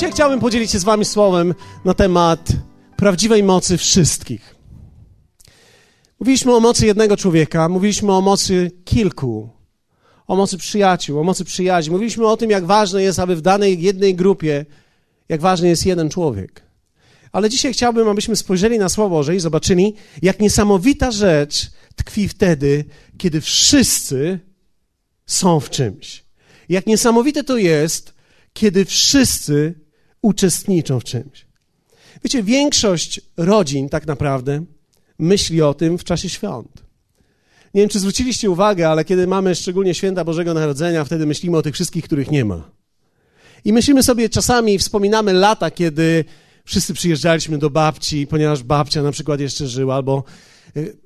Dzisiaj chciałbym podzielić się z Wami słowem na temat prawdziwej mocy wszystkich. Mówiliśmy o mocy jednego człowieka, mówiliśmy o mocy kilku, o mocy przyjaciół, o mocy przyjaźni. Mówiliśmy o tym, jak ważne jest, aby w danej jednej grupie, jak ważny jest jeden człowiek. Ale dzisiaj chciałbym, abyśmy spojrzeli na Słowo Boże i zobaczyli, jak niesamowita rzecz tkwi wtedy, kiedy wszyscy są w czymś. Jak niesamowite to jest, kiedy wszyscy uczestniczą w czymś. Wiecie, większość rodzin tak naprawdę myśli o tym w czasie świąt. Nie wiem, czy zwróciliście uwagę, ale kiedy mamy szczególnie święta Bożego Narodzenia, wtedy myślimy o tych wszystkich, których nie ma. I myślimy sobie czasami, wspominamy lata, kiedy wszyscy przyjeżdżaliśmy do babci, ponieważ babcia na przykład jeszcze żyła, albo y,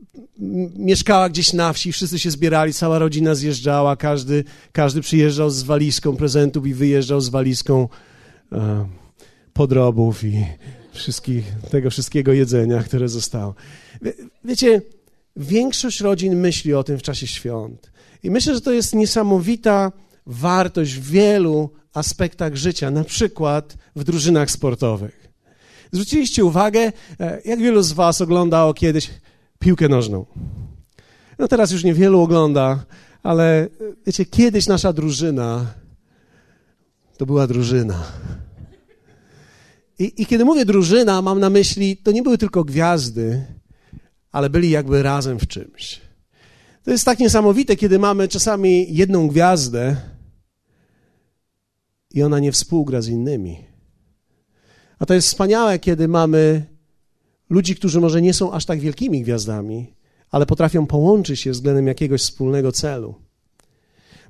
mieszkała gdzieś na wsi, wszyscy się zbierali, cała rodzina zjeżdżała, każdy, każdy przyjeżdżał z walizką prezentów i wyjeżdżał z walizką e, podrobów i wszystkich, tego wszystkiego jedzenia, które zostało. Wie, wiecie, większość rodzin myśli o tym w czasie świąt. I myślę, że to jest niesamowita wartość w wielu aspektach życia, na przykład w drużynach sportowych. Zwróciliście uwagę, e, jak wielu z Was oglądało kiedyś piłkę nożną. No teraz już niewielu ogląda, ale wiecie, kiedyś nasza drużyna to była drużyna. I, I, kiedy mówię drużyna, mam na myśli, to nie były tylko gwiazdy, ale byli jakby razem w czymś. To jest tak niesamowite, kiedy mamy czasami jedną gwiazdę i ona nie współgra z innymi. A to jest wspaniałe, kiedy mamy ludzi, którzy może nie są aż tak wielkimi gwiazdami, ale potrafią połączyć się względem jakiegoś wspólnego celu.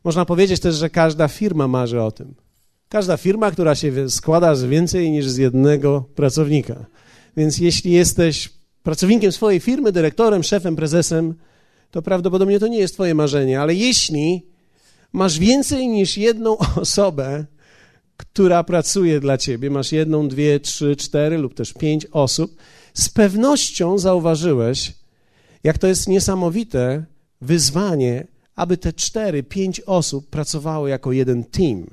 Można powiedzieć też, że każda firma marzy o tym. Każda firma, która się składa z więcej niż z jednego pracownika. Więc jeśli jesteś pracownikiem swojej firmy, dyrektorem, szefem, prezesem, to prawdopodobnie to nie jest Twoje marzenie, ale jeśli masz więcej niż jedną osobę, która pracuje dla Ciebie, masz jedną, dwie, trzy, cztery lub też pięć osób, z pewnością zauważyłeś, jak to jest niesamowite wyzwanie, aby te cztery, pięć osób pracowało jako jeden team,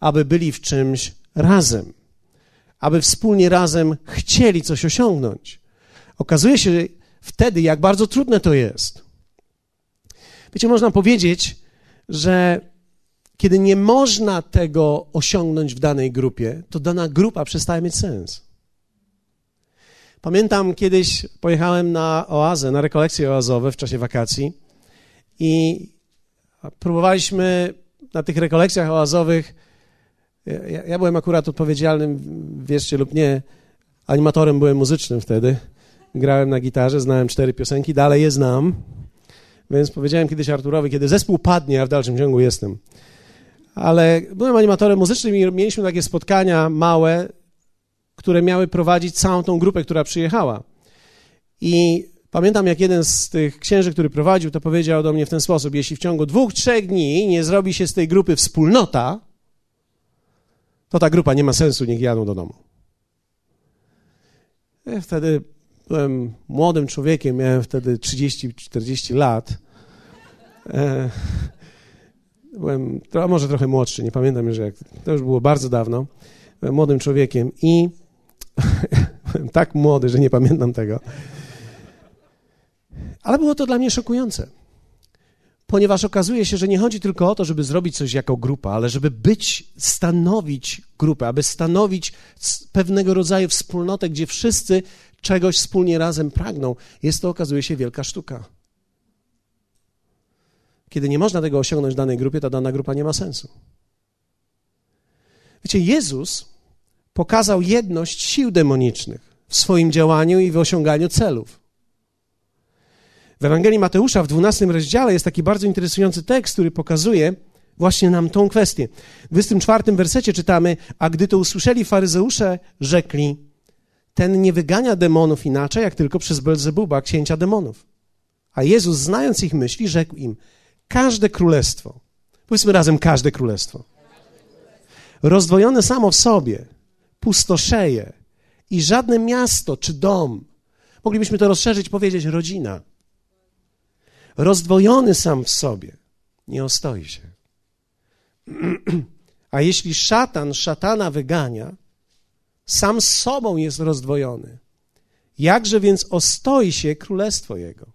aby byli w czymś razem, aby wspólnie razem chcieli coś osiągnąć. Okazuje się wtedy, jak bardzo trudne to jest. Wiecie, można powiedzieć, że kiedy nie można tego osiągnąć w danej grupie, to dana grupa przestaje mieć sens. Pamiętam kiedyś pojechałem na oazę, na rekolekcje oazowe w czasie wakacji i próbowaliśmy na tych rekolekcjach oazowych. Ja, ja byłem akurat odpowiedzialnym, wierzcie lub nie, animatorem byłem muzycznym wtedy. Grałem na gitarze, znałem cztery piosenki, dalej je znam. Więc powiedziałem kiedyś Arturowi, kiedy zespół padnie, a w dalszym ciągu jestem. Ale byłem animatorem muzycznym i mieliśmy takie spotkania małe które miały prowadzić całą tą grupę, która przyjechała. I pamiętam, jak jeden z tych księży, który prowadził, to powiedział do mnie w ten sposób: Jeśli w ciągu dwóch, trzech dni nie zrobi się z tej grupy wspólnota, to ta grupa nie ma sensu, niech jadą do domu. Ja wtedy byłem młodym człowiekiem, miałem wtedy 30-40 lat. E, byłem to może trochę młodszy, nie pamiętam już jak. To już było bardzo dawno. Byłem młodym człowiekiem i Byłem tak młody, że nie pamiętam tego. Ale było to dla mnie szokujące. Ponieważ okazuje się, że nie chodzi tylko o to, żeby zrobić coś jako grupa, ale żeby być, stanowić grupę, aby stanowić pewnego rodzaju wspólnotę, gdzie wszyscy czegoś wspólnie razem pragną. Jest to, okazuje się, wielka sztuka. Kiedy nie można tego osiągnąć w danej grupie, to dana grupa nie ma sensu. Wiecie, Jezus pokazał jedność sił demonicznych w swoim działaniu i w osiąganiu celów. W Ewangelii Mateusza w 12 rozdziale jest taki bardzo interesujący tekst, który pokazuje właśnie nam tą kwestię. W 24 wersecie czytamy, a gdy to usłyszeli faryzeusze, rzekli, ten nie wygania demonów inaczej, jak tylko przez Belzebuba, księcia demonów. A Jezus, znając ich myśli, rzekł im, każde królestwo, powiedzmy razem każde królestwo, rozdwojone samo w sobie, pustoszeje i żadne miasto czy dom, moglibyśmy to rozszerzyć, powiedzieć rodzina, rozdwojony sam w sobie, nie ostoi się. A jeśli szatan szatana wygania, Sam z sobą jest rozdwojony. Jakże więc ostoi się królestwo Jego?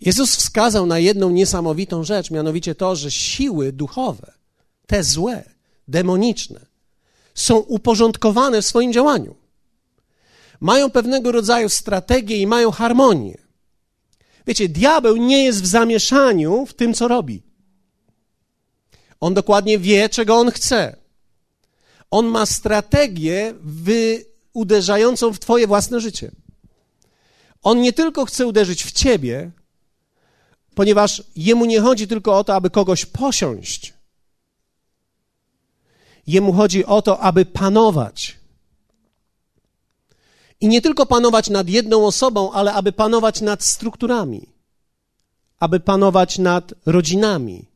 Jezus wskazał na jedną niesamowitą rzecz, mianowicie to, że siły duchowe, te złe, demoniczne, są uporządkowane w swoim działaniu. Mają pewnego rodzaju strategię i mają harmonię. Wiecie, diabeł nie jest w zamieszaniu w tym, co robi. On dokładnie wie, czego on chce. On ma strategię wy, uderzającą w Twoje własne życie. On nie tylko chce uderzyć w Ciebie, ponieważ jemu nie chodzi tylko o to, aby kogoś posiąść. Jemu chodzi o to, aby panować. I nie tylko panować nad jedną osobą, ale aby panować nad strukturami, aby panować nad rodzinami,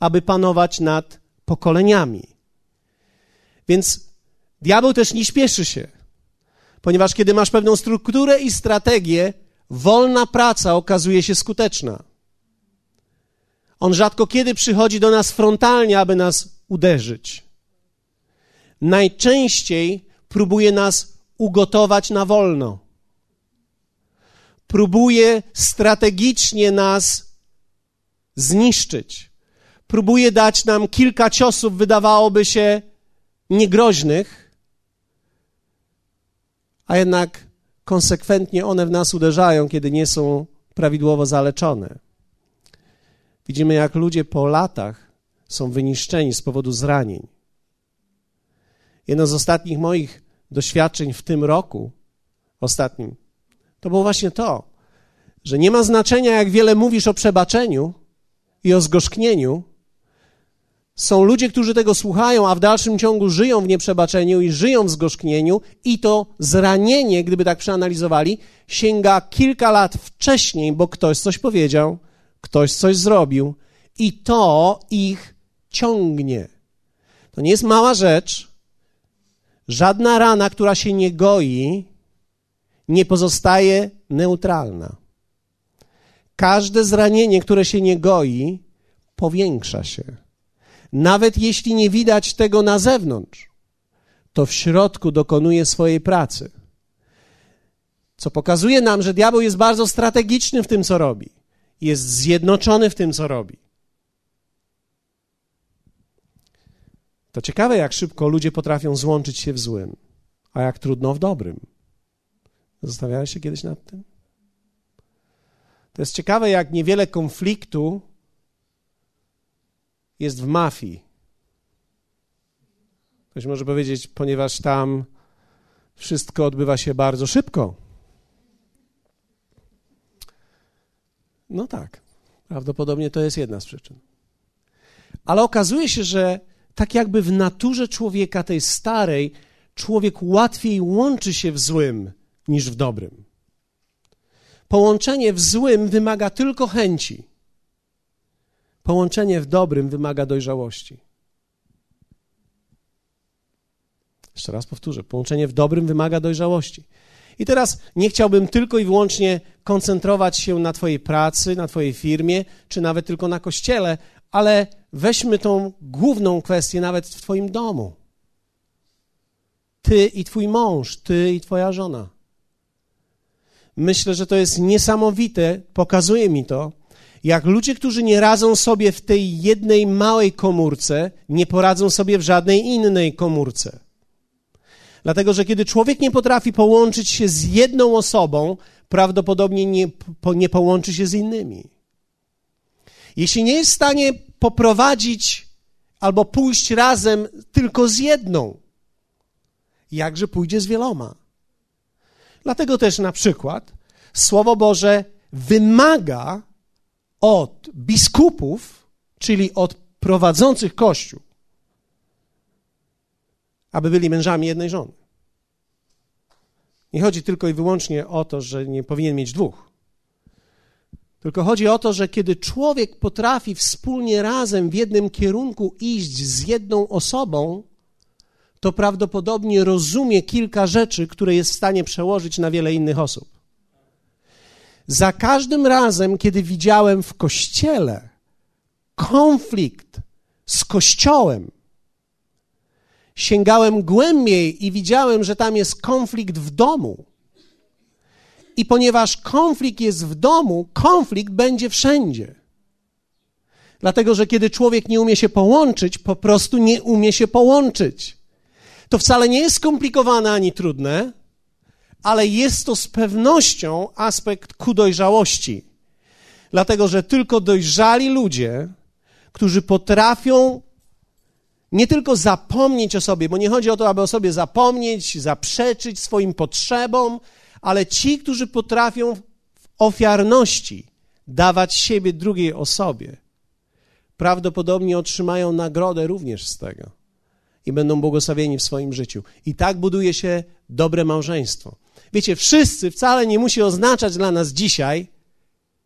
aby panować nad pokoleniami. Więc diabeł też nie śpieszy się, ponieważ kiedy masz pewną strukturę i strategię, wolna praca okazuje się skuteczna. On rzadko kiedy przychodzi do nas frontalnie, aby nas uderzyć. Najczęściej próbuje nas ugotować na wolno. Próbuje strategicznie nas zniszczyć. Próbuje dać nam kilka ciosów, wydawałoby się niegroźnych, a jednak konsekwentnie one w nas uderzają, kiedy nie są prawidłowo zaleczone. Widzimy, jak ludzie po latach są wyniszczeni z powodu zranień. Jedno z ostatnich moich doświadczeń w tym roku, ostatnim, to było właśnie to, że nie ma znaczenia, jak wiele mówisz o przebaczeniu i o zgorzknieniu. Są ludzie, którzy tego słuchają, a w dalszym ciągu żyją w nieprzebaczeniu i żyją w zgorzknieniu, i to zranienie, gdyby tak przeanalizowali, sięga kilka lat wcześniej, bo ktoś coś powiedział, ktoś coś zrobił, i to ich ciągnie. To nie jest mała rzecz, Żadna rana, która się nie goi, nie pozostaje neutralna. Każde zranienie, które się nie goi, powiększa się. Nawet jeśli nie widać tego na zewnątrz, to w środku dokonuje swojej pracy. Co pokazuje nam, że diabeł jest bardzo strategiczny w tym, co robi. Jest zjednoczony w tym, co robi. To ciekawe, jak szybko ludzie potrafią złączyć się w złym, a jak trudno w dobrym. Zastanawiałeś się kiedyś nad tym? To jest ciekawe, jak niewiele konfliktu jest w mafii. Ktoś może powiedzieć, ponieważ tam wszystko odbywa się bardzo szybko. No tak, prawdopodobnie to jest jedna z przyczyn. Ale okazuje się, że tak jakby w naturze człowieka, tej starej, człowiek łatwiej łączy się w złym niż w dobrym. Połączenie w złym wymaga tylko chęci. Połączenie w dobrym wymaga dojrzałości. Jeszcze raz powtórzę: połączenie w dobrym wymaga dojrzałości. I teraz nie chciałbym tylko i wyłącznie koncentrować się na Twojej pracy, na Twojej firmie, czy nawet tylko na kościele, ale weźmy tą główną kwestię nawet w Twoim domu. Ty i Twój mąż, Ty i Twoja żona. Myślę, że to jest niesamowite, pokazuje mi to, jak ludzie, którzy nie radzą sobie w tej jednej małej komórce, nie poradzą sobie w żadnej innej komórce. Dlatego, że kiedy człowiek nie potrafi połączyć się z jedną osobą, prawdopodobnie nie, nie połączy się z innymi. Jeśli nie jest w stanie poprowadzić albo pójść razem tylko z jedną, jakże pójdzie z wieloma? Dlatego też na przykład Słowo Boże wymaga od biskupów, czyli od prowadzących kościół, aby byli mężami jednej żony. Nie chodzi tylko i wyłącznie o to, że nie powinien mieć dwóch. Tylko chodzi o to, że kiedy człowiek potrafi wspólnie razem w jednym kierunku iść z jedną osobą, to prawdopodobnie rozumie kilka rzeczy, które jest w stanie przełożyć na wiele innych osób. Za każdym razem, kiedy widziałem w kościele konflikt z kościołem, sięgałem głębiej i widziałem, że tam jest konflikt w domu. I ponieważ konflikt jest w domu, konflikt będzie wszędzie. Dlatego, że kiedy człowiek nie umie się połączyć, po prostu nie umie się połączyć. To wcale nie jest skomplikowane ani trudne, ale jest to z pewnością aspekt ku dojrzałości. Dlatego, że tylko dojrzali ludzie, którzy potrafią nie tylko zapomnieć o sobie, bo nie chodzi o to, aby o sobie zapomnieć, zaprzeczyć swoim potrzebom, ale ci, którzy potrafią w ofiarności dawać siebie drugiej osobie, prawdopodobnie otrzymają nagrodę również z tego i będą błogosławieni w swoim życiu. I tak buduje się dobre małżeństwo. Wiecie, wszyscy wcale nie musi oznaczać dla nas dzisiaj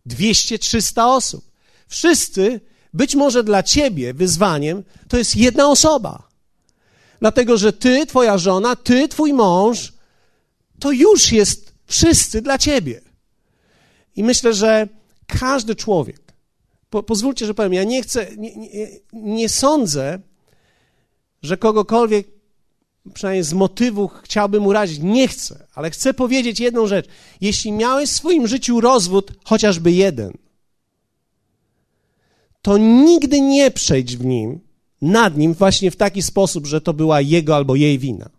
200-300 osób. Wszyscy, być może dla ciebie wyzwaniem, to jest jedna osoba. Dlatego, że ty, twoja żona, ty, twój mąż, to już jest wszyscy dla ciebie. I myślę, że każdy człowiek, po, pozwólcie, że powiem, ja nie chcę, nie, nie, nie sądzę, że kogokolwiek, przynajmniej z motywu, chciałbym urazić. Nie chcę, ale chcę powiedzieć jedną rzecz. Jeśli miałeś w swoim życiu rozwód, chociażby jeden, to nigdy nie przejdź w nim, nad nim właśnie w taki sposób, że to była jego albo jej wina.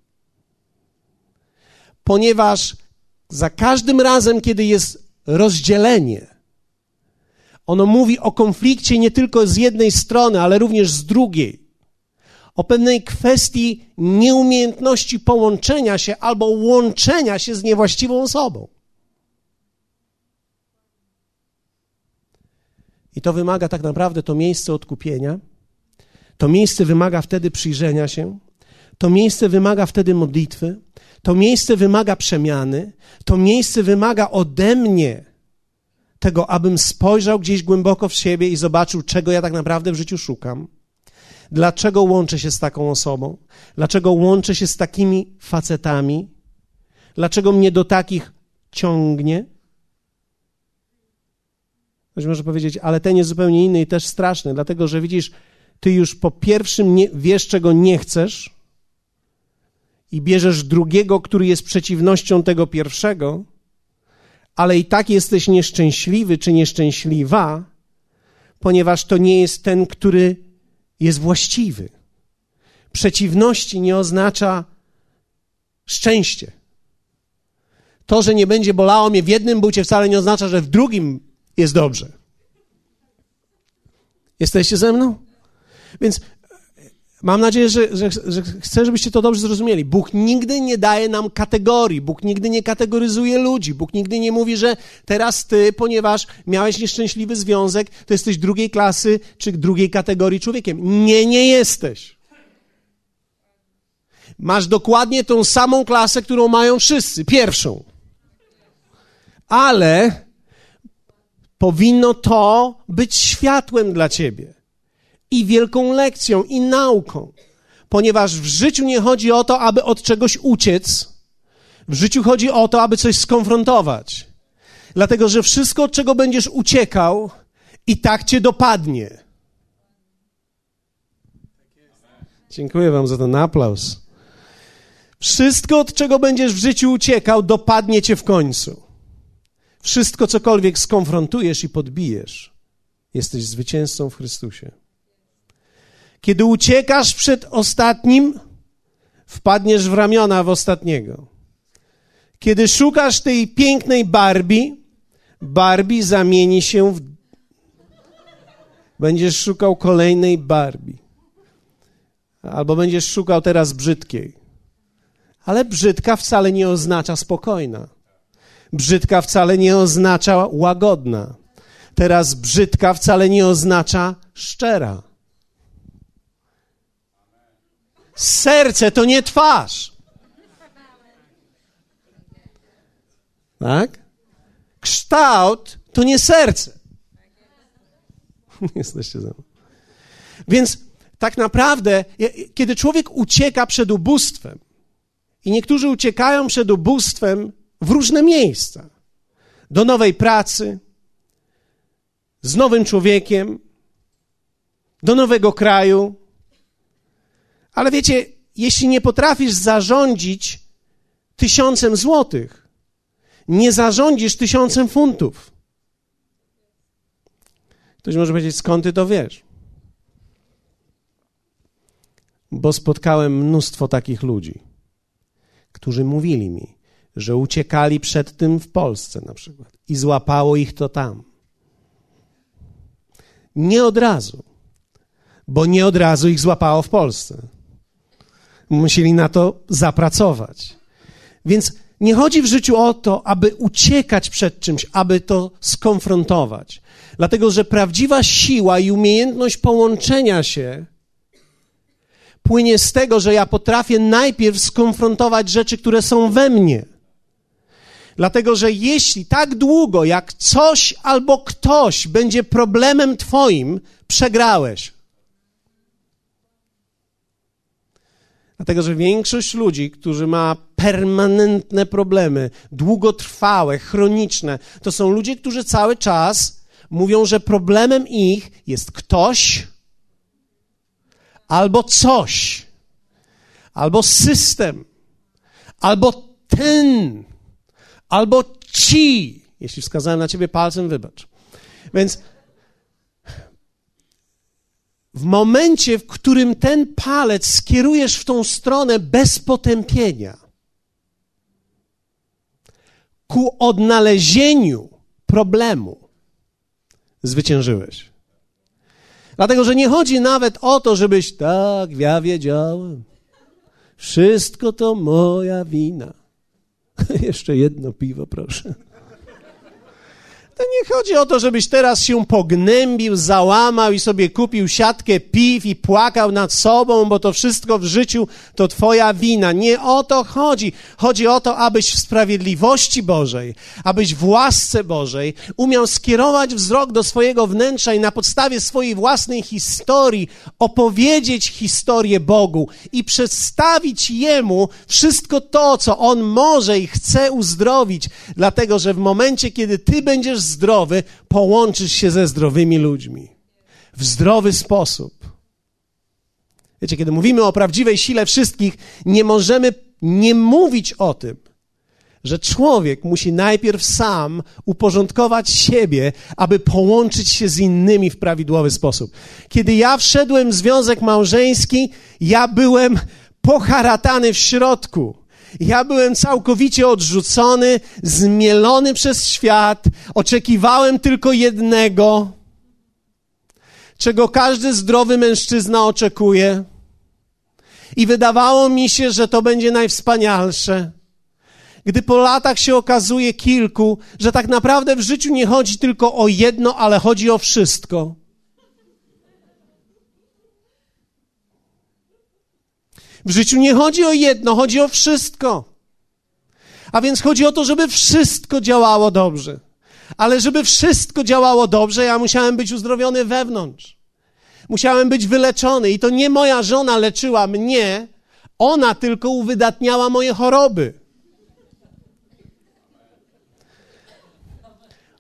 Ponieważ za każdym razem, kiedy jest rozdzielenie, ono mówi o konflikcie nie tylko z jednej strony, ale również z drugiej. O pewnej kwestii nieumiejętności połączenia się albo łączenia się z niewłaściwą osobą. I to wymaga tak naprawdę to miejsce odkupienia. To miejsce wymaga wtedy przyjrzenia się. To miejsce wymaga wtedy modlitwy. To miejsce wymaga przemiany. To miejsce wymaga ode mnie tego, abym spojrzał gdzieś głęboko w siebie i zobaczył, czego ja tak naprawdę w życiu szukam. Dlaczego łączę się z taką osobą? Dlaczego łączę się z takimi facetami? Dlaczego mnie do takich ciągnie? Ktoś może powiedzieć, ale ten jest zupełnie inny i też straszny, dlatego że widzisz, ty już po pierwszym nie, wiesz, czego nie chcesz i bierzesz drugiego, który jest przeciwnością tego pierwszego, ale i tak jesteś nieszczęśliwy czy nieszczęśliwa, ponieważ to nie jest ten, który jest właściwy. Przeciwności nie oznacza szczęście. To, że nie będzie bolało mnie w jednym bucie, wcale nie oznacza, że w drugim jest dobrze. Jesteście ze mną? Więc Mam nadzieję, że, że, że, chcę, żebyście to dobrze zrozumieli. Bóg nigdy nie daje nam kategorii, Bóg nigdy nie kategoryzuje ludzi, Bóg nigdy nie mówi, że teraz ty, ponieważ miałeś nieszczęśliwy związek, to jesteś drugiej klasy czy drugiej kategorii człowiekiem. Nie, nie jesteś. Masz dokładnie tą samą klasę, którą mają wszyscy, pierwszą. Ale powinno to być światłem dla ciebie i wielką lekcją, i nauką. Ponieważ w życiu nie chodzi o to, aby od czegoś uciec. W życiu chodzi o to, aby coś skonfrontować. Dlatego, że wszystko, od czego będziesz uciekał, i tak cię dopadnie. Dziękuję Wam za ten aplauz. Wszystko, od czego będziesz w życiu uciekał, dopadnie cię w końcu. Wszystko, cokolwiek skonfrontujesz i podbijesz, jesteś zwycięzcą w Chrystusie. Kiedy uciekasz przed ostatnim, wpadniesz w ramiona w ostatniego. Kiedy szukasz tej pięknej Barbie, Barbie zamieni się w. Będziesz szukał kolejnej Barbie. Albo będziesz szukał teraz brzydkiej. Ale brzydka wcale nie oznacza spokojna. Brzydka wcale nie oznacza łagodna. Teraz brzydka wcale nie oznacza szczera. Serce to nie twarz. Tak? Kształt to nie serce. Jesteście ze mną. Więc tak naprawdę, kiedy człowiek ucieka przed ubóstwem, i niektórzy uciekają przed ubóstwem w różne miejsca, do nowej pracy, z nowym człowiekiem, do nowego kraju, ale wiecie, jeśli nie potrafisz zarządzić tysiącem złotych, nie zarządzisz tysiącem funtów. Ktoś może powiedzieć, skąd ty to wiesz? Bo spotkałem mnóstwo takich ludzi, którzy mówili mi, że uciekali przed tym w Polsce na przykład i złapało ich to tam. Nie od razu, bo nie od razu ich złapało w Polsce. Musieli na to zapracować. Więc nie chodzi w życiu o to, aby uciekać przed czymś, aby to skonfrontować. Dlatego, że prawdziwa siła i umiejętność połączenia się płynie z tego, że ja potrafię najpierw skonfrontować rzeczy, które są we mnie. Dlatego, że jeśli tak długo, jak coś albo ktoś będzie problemem Twoim, przegrałeś. Dlatego, że większość ludzi, którzy ma permanentne problemy, długotrwałe, chroniczne, to są ludzie, którzy cały czas mówią, że problemem ich jest ktoś albo coś, albo system, albo ten, albo ci. Jeśli wskazałem na ciebie palcem, wybacz. Więc w momencie, w którym ten palec skierujesz w tą stronę bez potępienia, ku odnalezieniu problemu, zwyciężyłeś. Dlatego, że nie chodzi nawet o to, żebyś tak, ja wiedziałem. Wszystko to moja wina. Jeszcze jedno piwo, proszę. To nie chodzi o to, żebyś teraz się pognębił, załamał i sobie kupił siatkę piw i płakał nad sobą, bo to wszystko w życiu to twoja wina. Nie o to chodzi. Chodzi o to, abyś w sprawiedliwości Bożej, abyś w łasce Bożej umiał skierować wzrok do swojego wnętrza i na podstawie swojej własnej historii opowiedzieć historię Bogu i przedstawić Jemu wszystko to, co On może i chce uzdrowić, dlatego że w momencie, kiedy Ty będziesz zdrowy, połączysz się ze zdrowymi ludźmi. W zdrowy sposób. Wiecie, kiedy mówimy o prawdziwej sile wszystkich, nie możemy nie mówić o tym, że człowiek musi najpierw sam uporządkować siebie, aby połączyć się z innymi w prawidłowy sposób. Kiedy ja wszedłem w związek małżeński, ja byłem poharatany w środku. Ja byłem całkowicie odrzucony, zmielony przez świat. Oczekiwałem tylko jednego, czego każdy zdrowy mężczyzna oczekuje. I wydawało mi się, że to będzie najwspanialsze. Gdy po latach się okazuje kilku, że tak naprawdę w życiu nie chodzi tylko o jedno, ale chodzi o wszystko. W życiu nie chodzi o jedno, chodzi o wszystko. A więc chodzi o to, żeby wszystko działało dobrze. Ale żeby wszystko działało dobrze, ja musiałem być uzdrowiony wewnątrz. Musiałem być wyleczony. I to nie moja żona leczyła mnie, ona tylko uwydatniała moje choroby.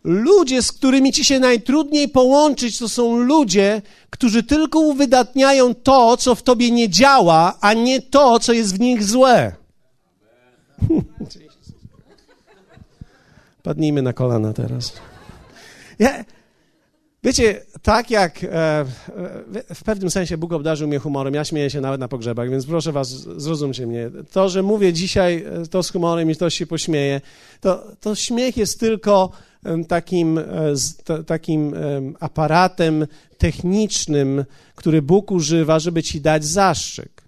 Ludzie, z którymi ci się najtrudniej połączyć, to są ludzie, którzy tylko uwydatniają to, co w tobie nie działa, a nie to, co jest w nich złe. Padnijmy na kolana teraz. Ja, wiecie, tak jak e, e, w pewnym sensie Bóg obdarzył mnie humorem, ja śmieję się nawet na pogrzebach, więc proszę was, zrozumcie mnie. To, że mówię dzisiaj e, to z humorem i ktoś się pośmieje, to, to śmiech jest tylko takim, e, takim aparatem technicznym, który Bóg używa, żeby ci dać zaszczyk.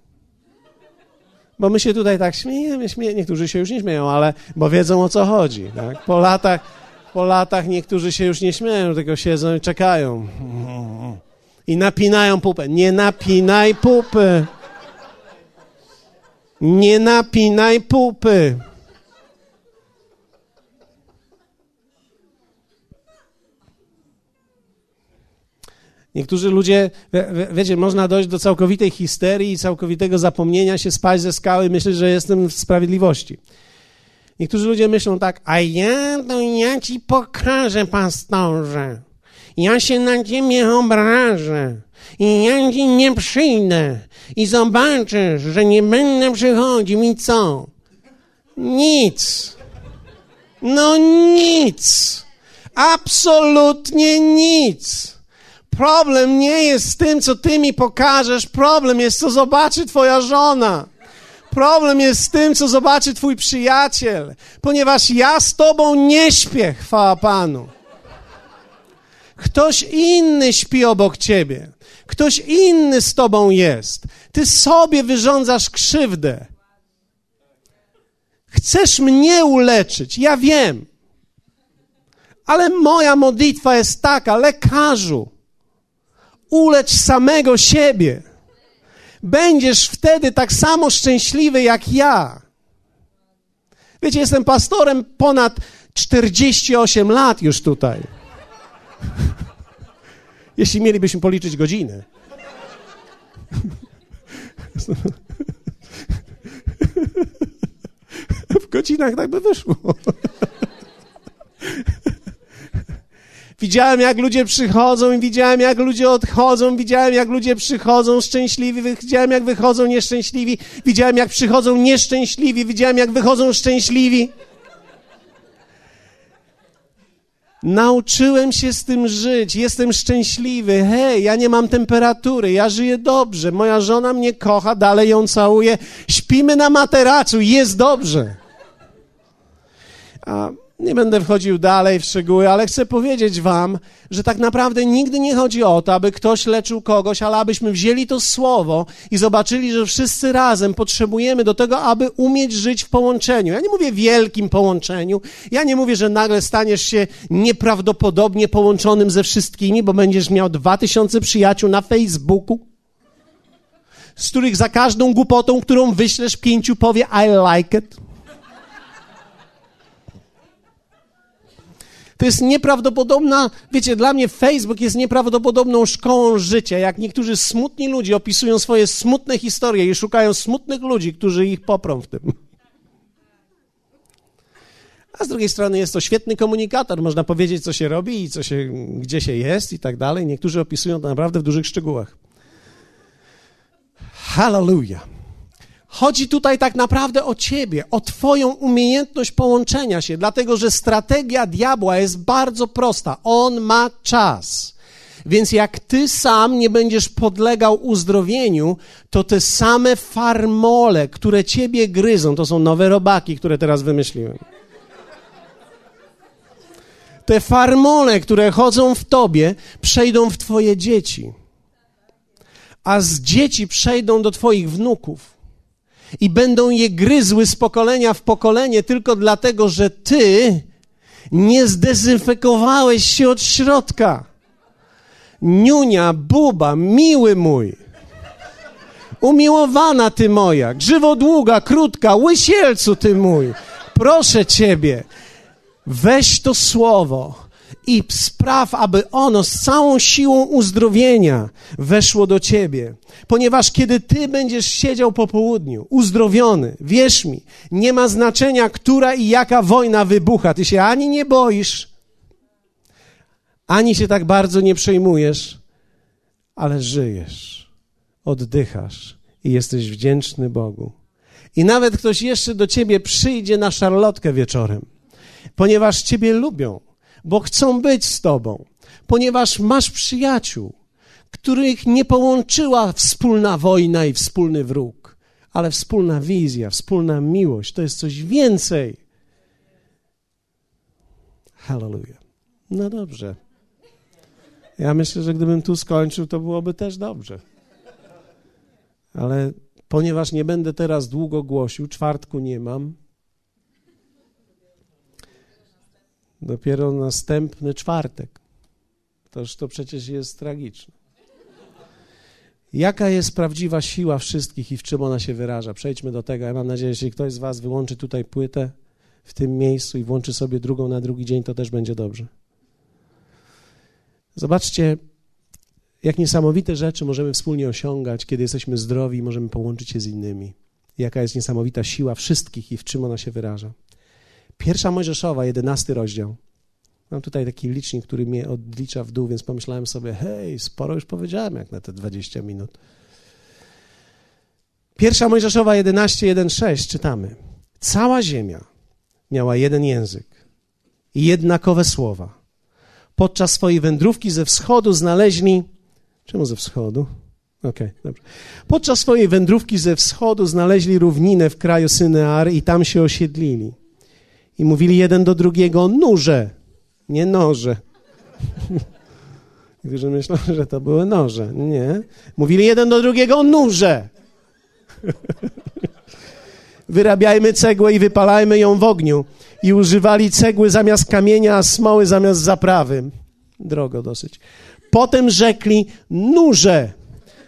Bo my się tutaj tak śmiejemy, śmiejemy, niektórzy się już nie śmieją, ale bo wiedzą o co chodzi. Tak? Po, latach, po latach niektórzy się już nie śmieją, tylko siedzą i czekają. I napinają pupę. Nie napinaj pupy. Nie napinaj pupy. Niektórzy ludzie, wiecie, można dojść do całkowitej histerii i całkowitego zapomnienia się, spać ze skały i myśleć, że jestem w sprawiedliwości. Niektórzy ludzie myślą tak, a ja, to ja ci pokażę, pastorze. Ja się na ciebie obrażę i ja ci nie przyjdę i zobaczysz, że nie będę przychodził i co? Nic. No nic. Absolutnie nic. Problem nie jest z tym, co ty mi pokażesz, problem jest, co zobaczy twoja żona. Problem jest z tym, co zobaczy twój przyjaciel, ponieważ ja z tobą nie śpię, chwała Panu. Ktoś inny śpi obok ciebie. Ktoś inny z tobą jest. Ty sobie wyrządzasz krzywdę. Chcesz mnie uleczyć, ja wiem. Ale moja modlitwa jest taka, lekarzu, ulecz samego siebie. Będziesz wtedy tak samo szczęśliwy jak ja. Wiecie, jestem pastorem ponad 48 lat już tutaj. Jeśli mielibyśmy policzyć godziny. W godzinach tak by wyszło. Widziałem, jak ludzie przychodzą i widziałem, jak ludzie odchodzą, widziałem, jak ludzie przychodzą szczęśliwi, widziałem, jak wychodzą nieszczęśliwi, widziałem, jak przychodzą nieszczęśliwi, widziałem, jak wychodzą szczęśliwi. Nauczyłem się z tym żyć, jestem szczęśliwy. Hej, ja nie mam temperatury, ja żyję dobrze, moja żona mnie kocha, dalej ją całuje, śpimy na materacu, jest dobrze. A nie będę wchodził dalej w szczegóły, ale chcę powiedzieć Wam, że tak naprawdę nigdy nie chodzi o to, aby ktoś leczył kogoś, ale abyśmy wzięli to słowo i zobaczyli, że wszyscy razem potrzebujemy do tego, aby umieć żyć w połączeniu. Ja nie mówię wielkim połączeniu, ja nie mówię, że nagle staniesz się nieprawdopodobnie połączonym ze wszystkimi, bo będziesz miał dwa tysiące przyjaciół na Facebooku, z których za każdą głupotą, którą wyślesz, pięciu powie I like it. To jest nieprawdopodobna, wiecie, dla mnie Facebook jest nieprawdopodobną szkołą życia. Jak niektórzy smutni ludzie opisują swoje smutne historie i szukają smutnych ludzi, którzy ich poprą w tym. A z drugiej strony jest to świetny komunikator. Można powiedzieć, co się robi i co się, gdzie się jest i tak dalej. Niektórzy opisują to naprawdę w dużych szczegółach. Hallelujah. Chodzi tutaj tak naprawdę o ciebie, o twoją umiejętność połączenia się, dlatego że strategia diabła jest bardzo prosta. On ma czas. Więc jak ty sam nie będziesz podlegał uzdrowieniu, to te same farmole, które ciebie gryzą, to są nowe robaki, które teraz wymyśliłem. Te farmole, które chodzą w tobie, przejdą w twoje dzieci. A z dzieci przejdą do twoich wnuków i będą je gryzły z pokolenia w pokolenie tylko dlatego, że ty nie zdezynfekowałeś się od środka. Niunia, buba, miły mój. Umiłowana ty moja, grzywodługa, krótka, łysielcu ty mój. Proszę ciebie, weź to słowo i spraw, aby ono z całą siłą uzdrowienia weszło do ciebie. Ponieważ kiedy ty będziesz siedział po południu, uzdrowiony, wierz mi, nie ma znaczenia, która i jaka wojna wybucha. Ty się ani nie boisz, ani się tak bardzo nie przejmujesz, ale żyjesz, oddychasz i jesteś wdzięczny Bogu. I nawet ktoś jeszcze do ciebie przyjdzie na szarlotkę wieczorem, ponieważ ciebie lubią bo chcą być z Tobą, ponieważ masz przyjaciół, których nie połączyła wspólna wojna i wspólny wróg, ale wspólna wizja, wspólna miłość. To jest coś więcej. Hallelujah. No dobrze. Ja myślę, że gdybym tu skończył, to byłoby też dobrze. Ale ponieważ nie będę teraz długo głosił, czwartku nie mam, Dopiero następny czwartek. Toż to przecież jest tragiczne. Jaka jest prawdziwa siła wszystkich i w czym ona się wyraża? Przejdźmy do tego. Ja mam nadzieję, że jeśli ktoś z Was wyłączy tutaj płytę w tym miejscu i włączy sobie drugą na drugi dzień, to też będzie dobrze. Zobaczcie, jak niesamowite rzeczy możemy wspólnie osiągać, kiedy jesteśmy zdrowi i możemy połączyć się z innymi. Jaka jest niesamowita siła wszystkich i w czym ona się wyraża. Pierwsza Mojżeszowa, jedenasty rozdział, Mam tutaj taki licznik, który mnie odlicza w dół, więc pomyślałem sobie, hej, sporo już powiedziałem jak na te 20 minut. Pierwsza Mojżeszowa 11:1-6 czytamy. Cała ziemia miała jeden język i jednakowe słowa. Podczas swojej wędrówki ze wschodu znaleźli. Czemu ze wschodu? Okej, okay, dobrze. Podczas swojej wędrówki ze wschodu znaleźli równinę w kraju Synear i tam się osiedlili. I mówili jeden do drugiego: Nurze, nie noże. Niektórzy myślą, że to były noże. Nie. Mówili jeden do drugiego: Nurze. Wyrabiajmy cegłę i wypalajmy ją w ogniu. I używali cegły zamiast kamienia, a smoły zamiast zaprawy. Drogo dosyć. Potem rzekli: Nurze,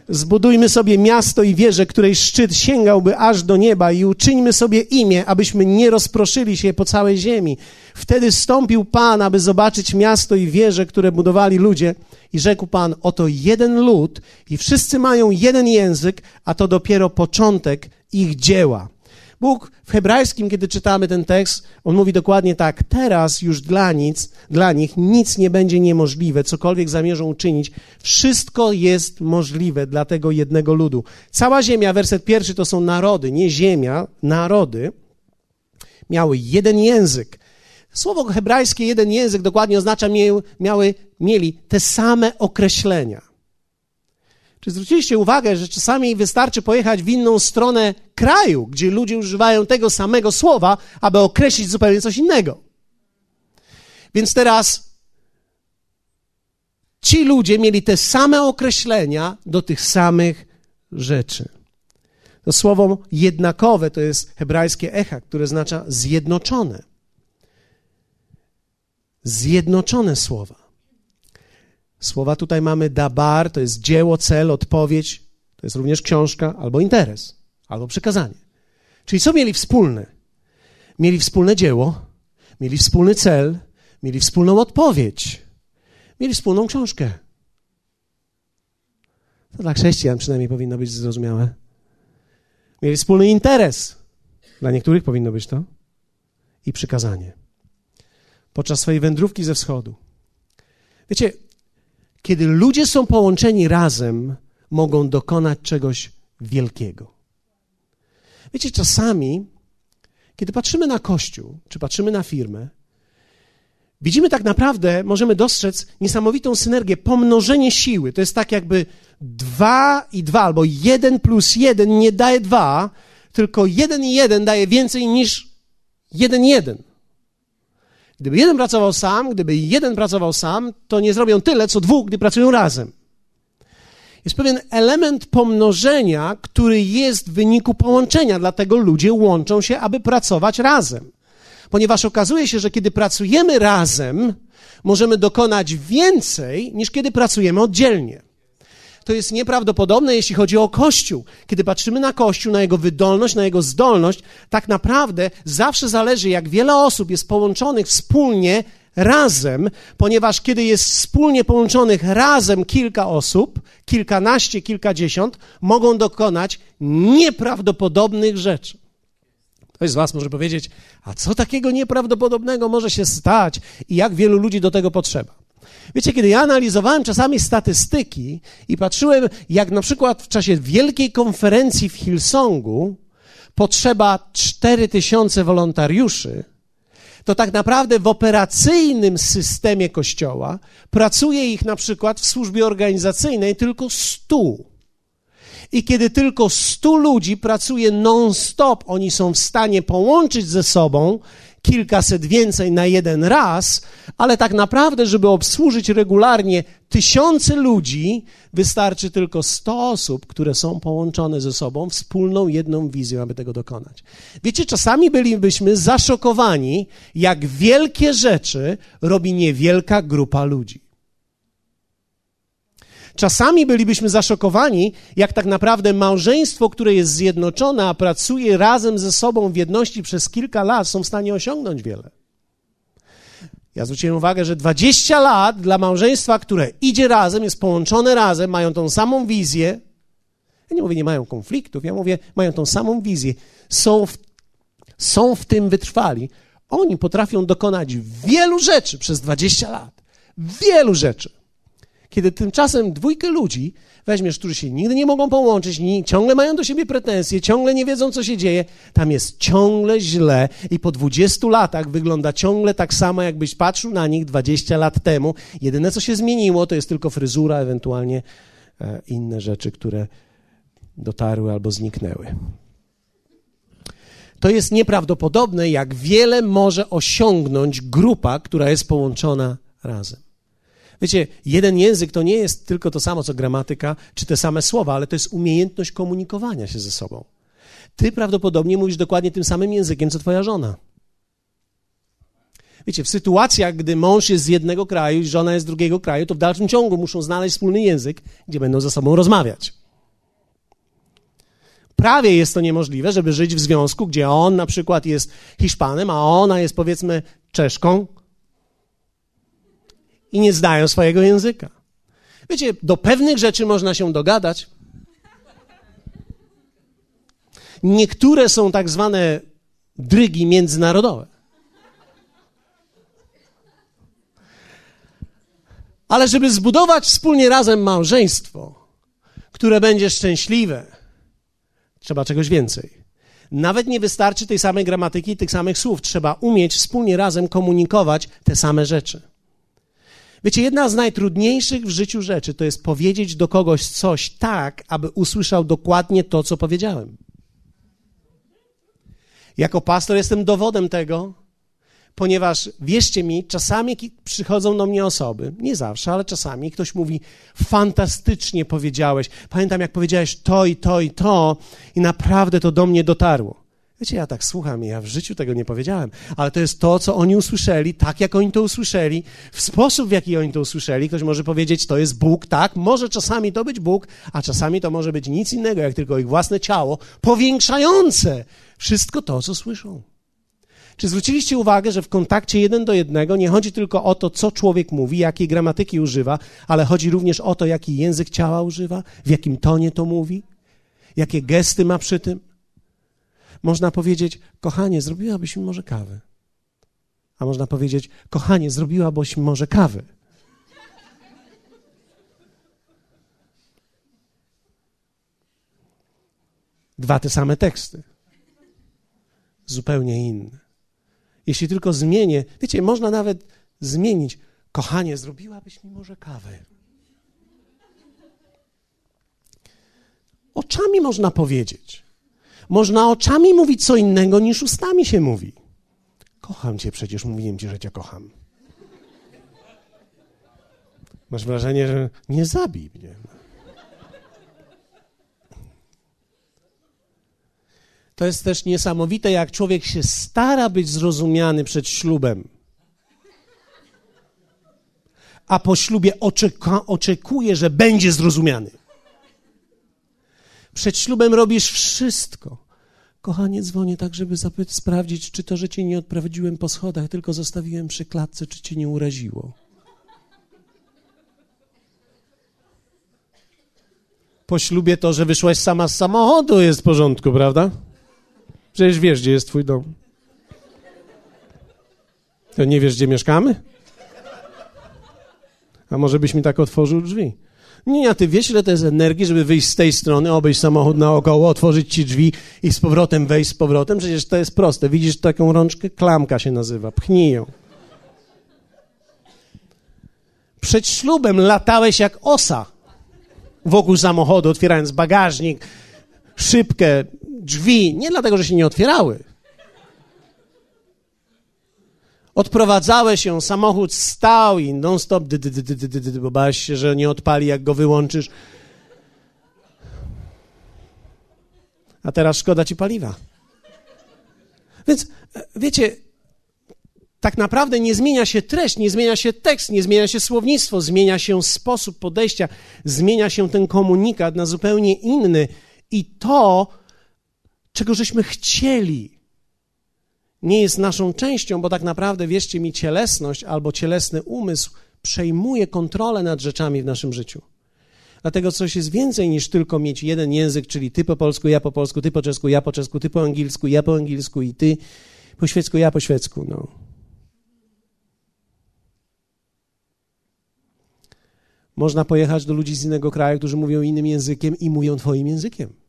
zbudujmy sobie miasto i wieżę, której szczyt sięgałby aż do nieba i uczyńmy sobie imię, abyśmy nie rozproszyli się po całej ziemi. Wtedy stąpił Pan, aby zobaczyć miasto i wieże, które budowali ludzie i rzekł Pan, oto jeden lud i wszyscy mają jeden język, a to dopiero początek ich dzieła. Bóg w hebrajskim, kiedy czytamy ten tekst, on mówi dokładnie tak: teraz już dla nic, dla nich nic nie będzie niemożliwe, cokolwiek zamierzą uczynić, wszystko jest możliwe dla tego jednego ludu. Cała ziemia, werset pierwszy to są narody, nie ziemia, narody, miały jeden język. Słowo hebrajskie, jeden język, dokładnie oznacza, miały, mieli te same określenia. Czy zwróciliście uwagę, że czasami wystarczy pojechać w inną stronę kraju, gdzie ludzie używają tego samego słowa, aby określić zupełnie coś innego? Więc teraz ci ludzie mieli te same określenia do tych samych rzeczy. To słowo jednakowe to jest hebrajskie echa, które oznacza zjednoczone. Zjednoczone słowa. Słowa tutaj mamy dabar, to jest dzieło, cel, odpowiedź, to jest również książka albo interes, albo przekazanie. Czyli co mieli wspólne? Mieli wspólne dzieło, mieli wspólny cel, mieli wspólną odpowiedź, mieli wspólną książkę. To dla chrześcijan przynajmniej powinno być zrozumiałe. Mieli wspólny interes. Dla niektórych powinno być to. I przykazanie. Podczas swojej wędrówki ze wschodu. Wiecie, kiedy ludzie są połączeni razem, mogą dokonać czegoś wielkiego. Wiecie, czasami, kiedy patrzymy na Kościół, czy patrzymy na firmę, widzimy tak naprawdę, możemy dostrzec niesamowitą synergię, pomnożenie siły. To jest tak jakby dwa i dwa, albo jeden plus jeden nie daje dwa, tylko jeden i jeden daje więcej niż jeden jeden. Gdyby jeden pracował sam, gdyby jeden pracował sam, to nie zrobią tyle, co dwóch, gdy pracują razem. Jest pewien element pomnożenia, który jest w wyniku połączenia, dlatego ludzie łączą się, aby pracować razem. Ponieważ okazuje się, że kiedy pracujemy razem, możemy dokonać więcej niż kiedy pracujemy oddzielnie to jest nieprawdopodobne, jeśli chodzi o Kościół. Kiedy patrzymy na Kościół, na jego wydolność, na jego zdolność, tak naprawdę zawsze zależy, jak wiele osób jest połączonych wspólnie razem, ponieważ kiedy jest wspólnie połączonych razem kilka osób, kilkanaście, kilkadziesiąt, mogą dokonać nieprawdopodobnych rzeczy. Ktoś z Was może powiedzieć, a co takiego nieprawdopodobnego może się stać i jak wielu ludzi do tego potrzeba? Wiecie, kiedy ja analizowałem czasami statystyki i patrzyłem, jak na przykład w czasie wielkiej konferencji w Hillsongu potrzeba 4000 wolontariuszy, to tak naprawdę w operacyjnym systemie kościoła pracuje ich na przykład w służbie organizacyjnej tylko 100. I kiedy tylko 100 ludzi pracuje non-stop, oni są w stanie połączyć ze sobą kilkaset więcej na jeden raz, ale tak naprawdę, żeby obsłużyć regularnie tysiące ludzi, wystarczy tylko 100 osób, które są połączone ze sobą wspólną jedną wizją, aby tego dokonać. Wiecie, czasami bylibyśmy zaszokowani, jak wielkie rzeczy robi niewielka grupa ludzi. Czasami bylibyśmy zaszokowani, jak tak naprawdę małżeństwo, które jest zjednoczone, a pracuje razem ze sobą w jedności przez kilka lat, są w stanie osiągnąć wiele. Ja zwróciłem uwagę, że 20 lat dla małżeństwa, które idzie razem, jest połączone razem, mają tą samą wizję. Ja nie mówię, nie mają konfliktów, ja mówię, mają tą samą wizję. Są w, są w tym wytrwali. oni potrafią dokonać wielu rzeczy przez 20 lat. Wielu rzeczy. Kiedy tymczasem dwójkę ludzi weźmiesz, którzy się nigdy nie mogą połączyć, ciągle mają do siebie pretensje, ciągle nie wiedzą, co się dzieje, tam jest ciągle źle i po 20 latach wygląda ciągle tak samo, jakbyś patrzył na nich 20 lat temu. Jedyne, co się zmieniło, to jest tylko fryzura, ewentualnie e, inne rzeczy, które dotarły albo zniknęły. To jest nieprawdopodobne, jak wiele może osiągnąć grupa, która jest połączona razem. Wiecie, jeden język to nie jest tylko to samo co gramatyka, czy te same słowa, ale to jest umiejętność komunikowania się ze sobą. Ty prawdopodobnie mówisz dokładnie tym samym językiem, co twoja żona. Wiecie, w sytuacjach, gdy mąż jest z jednego kraju i żona jest z drugiego kraju, to w dalszym ciągu muszą znaleźć wspólny język, gdzie będą ze sobą rozmawiać. Prawie jest to niemożliwe, żeby żyć w związku, gdzie on na przykład jest Hiszpanem, a ona jest powiedzmy Czeszką, i nie znają swojego języka. Wiecie, do pewnych rzeczy można się dogadać. Niektóre są tak zwane drygi międzynarodowe. Ale żeby zbudować wspólnie razem małżeństwo, które będzie szczęśliwe, trzeba czegoś więcej. Nawet nie wystarczy tej samej gramatyki tych samych słów. Trzeba umieć wspólnie razem komunikować te same rzeczy. Wiecie, jedna z najtrudniejszych w życiu rzeczy to jest powiedzieć do kogoś coś tak, aby usłyszał dokładnie to, co powiedziałem. Jako pastor jestem dowodem tego, ponieważ wierzcie mi, czasami przychodzą do mnie osoby, nie zawsze, ale czasami ktoś mówi: Fantastycznie powiedziałeś. Pamiętam, jak powiedziałeś to i to i to, i naprawdę to do mnie dotarło. Wiecie, ja tak słucham i ja w życiu tego nie powiedziałem, ale to jest to, co oni usłyszeli, tak jak oni to usłyszeli, w sposób, w jaki oni to usłyszeli. Ktoś może powiedzieć, to jest Bóg, tak, może czasami to być Bóg, a czasami to może być nic innego, jak tylko ich własne ciało, powiększające wszystko to, co słyszą. Czy zwróciliście uwagę, że w kontakcie jeden do jednego nie chodzi tylko o to, co człowiek mówi, jakiej gramatyki używa, ale chodzi również o to, jaki język ciała używa, w jakim tonie to mówi, jakie gesty ma przy tym? Można powiedzieć, kochanie, zrobiłabyś mi może kawę. A można powiedzieć, kochanie, zrobiłabyś mi może kawę. Dwa te same teksty. Zupełnie inne. Jeśli tylko zmienię, wiecie, można nawet zmienić, kochanie, zrobiłabyś mi może kawę. Oczami można powiedzieć. Można oczami mówić co innego niż ustami się mówi. Kocham cię, przecież mówiłem ci, że cię kocham. Masz wrażenie, że nie zabij mnie. To jest też niesamowite, jak człowiek się stara być zrozumiany przed ślubem, a po ślubie oczeka, oczekuje, że będzie zrozumiany. Przed ślubem robisz wszystko. Kochanie, dzwonię tak, żeby zapytać, sprawdzić, czy to, że cię nie odprowadziłem po schodach, tylko zostawiłem przy klatce, czy cię nie uraziło. Po ślubie to, że wyszłaś sama z samochodu jest w porządku, prawda? Przecież wiesz, gdzie jest twój dom. To nie wiesz, gdzie mieszkamy? A może byś mi tak otworzył drzwi? Nie, a ty wiesz, ile to jest energii, żeby wyjść z tej strony, obejść samochód naokoło, otworzyć ci drzwi i z powrotem wejść z powrotem? Przecież to jest proste. Widzisz taką rączkę? Klamka się nazywa. Pchnij ją. Przed ślubem latałeś jak osa wokół samochodu, otwierając bagażnik, szybkę, drzwi. Nie dlatego, że się nie otwierały Odprowadzałeś ją, samochód stał i non-stop, bo bałeś się, że nie odpali, jak go wyłączysz. A teraz szkoda ci paliwa. Więc e, wiecie, tak naprawdę nie zmienia się treść, nie zmienia się tekst, nie zmienia się słownictwo, zmienia się sposób podejścia, zmienia się ten komunikat na zupełnie inny. I to, czego żeśmy chcieli, nie jest naszą częścią, bo tak naprawdę, wierzcie mi, cielesność albo cielesny umysł przejmuje kontrolę nad rzeczami w naszym życiu. Dlatego coś jest więcej niż tylko mieć jeden język, czyli ty po polsku, ja po polsku, ty po czesku, ja po czesku, ty po angielsku, ja po angielsku i ty. Po świecku, ja po świecku, no. Można pojechać do ludzi z innego kraju, którzy mówią innym językiem i mówią twoim językiem.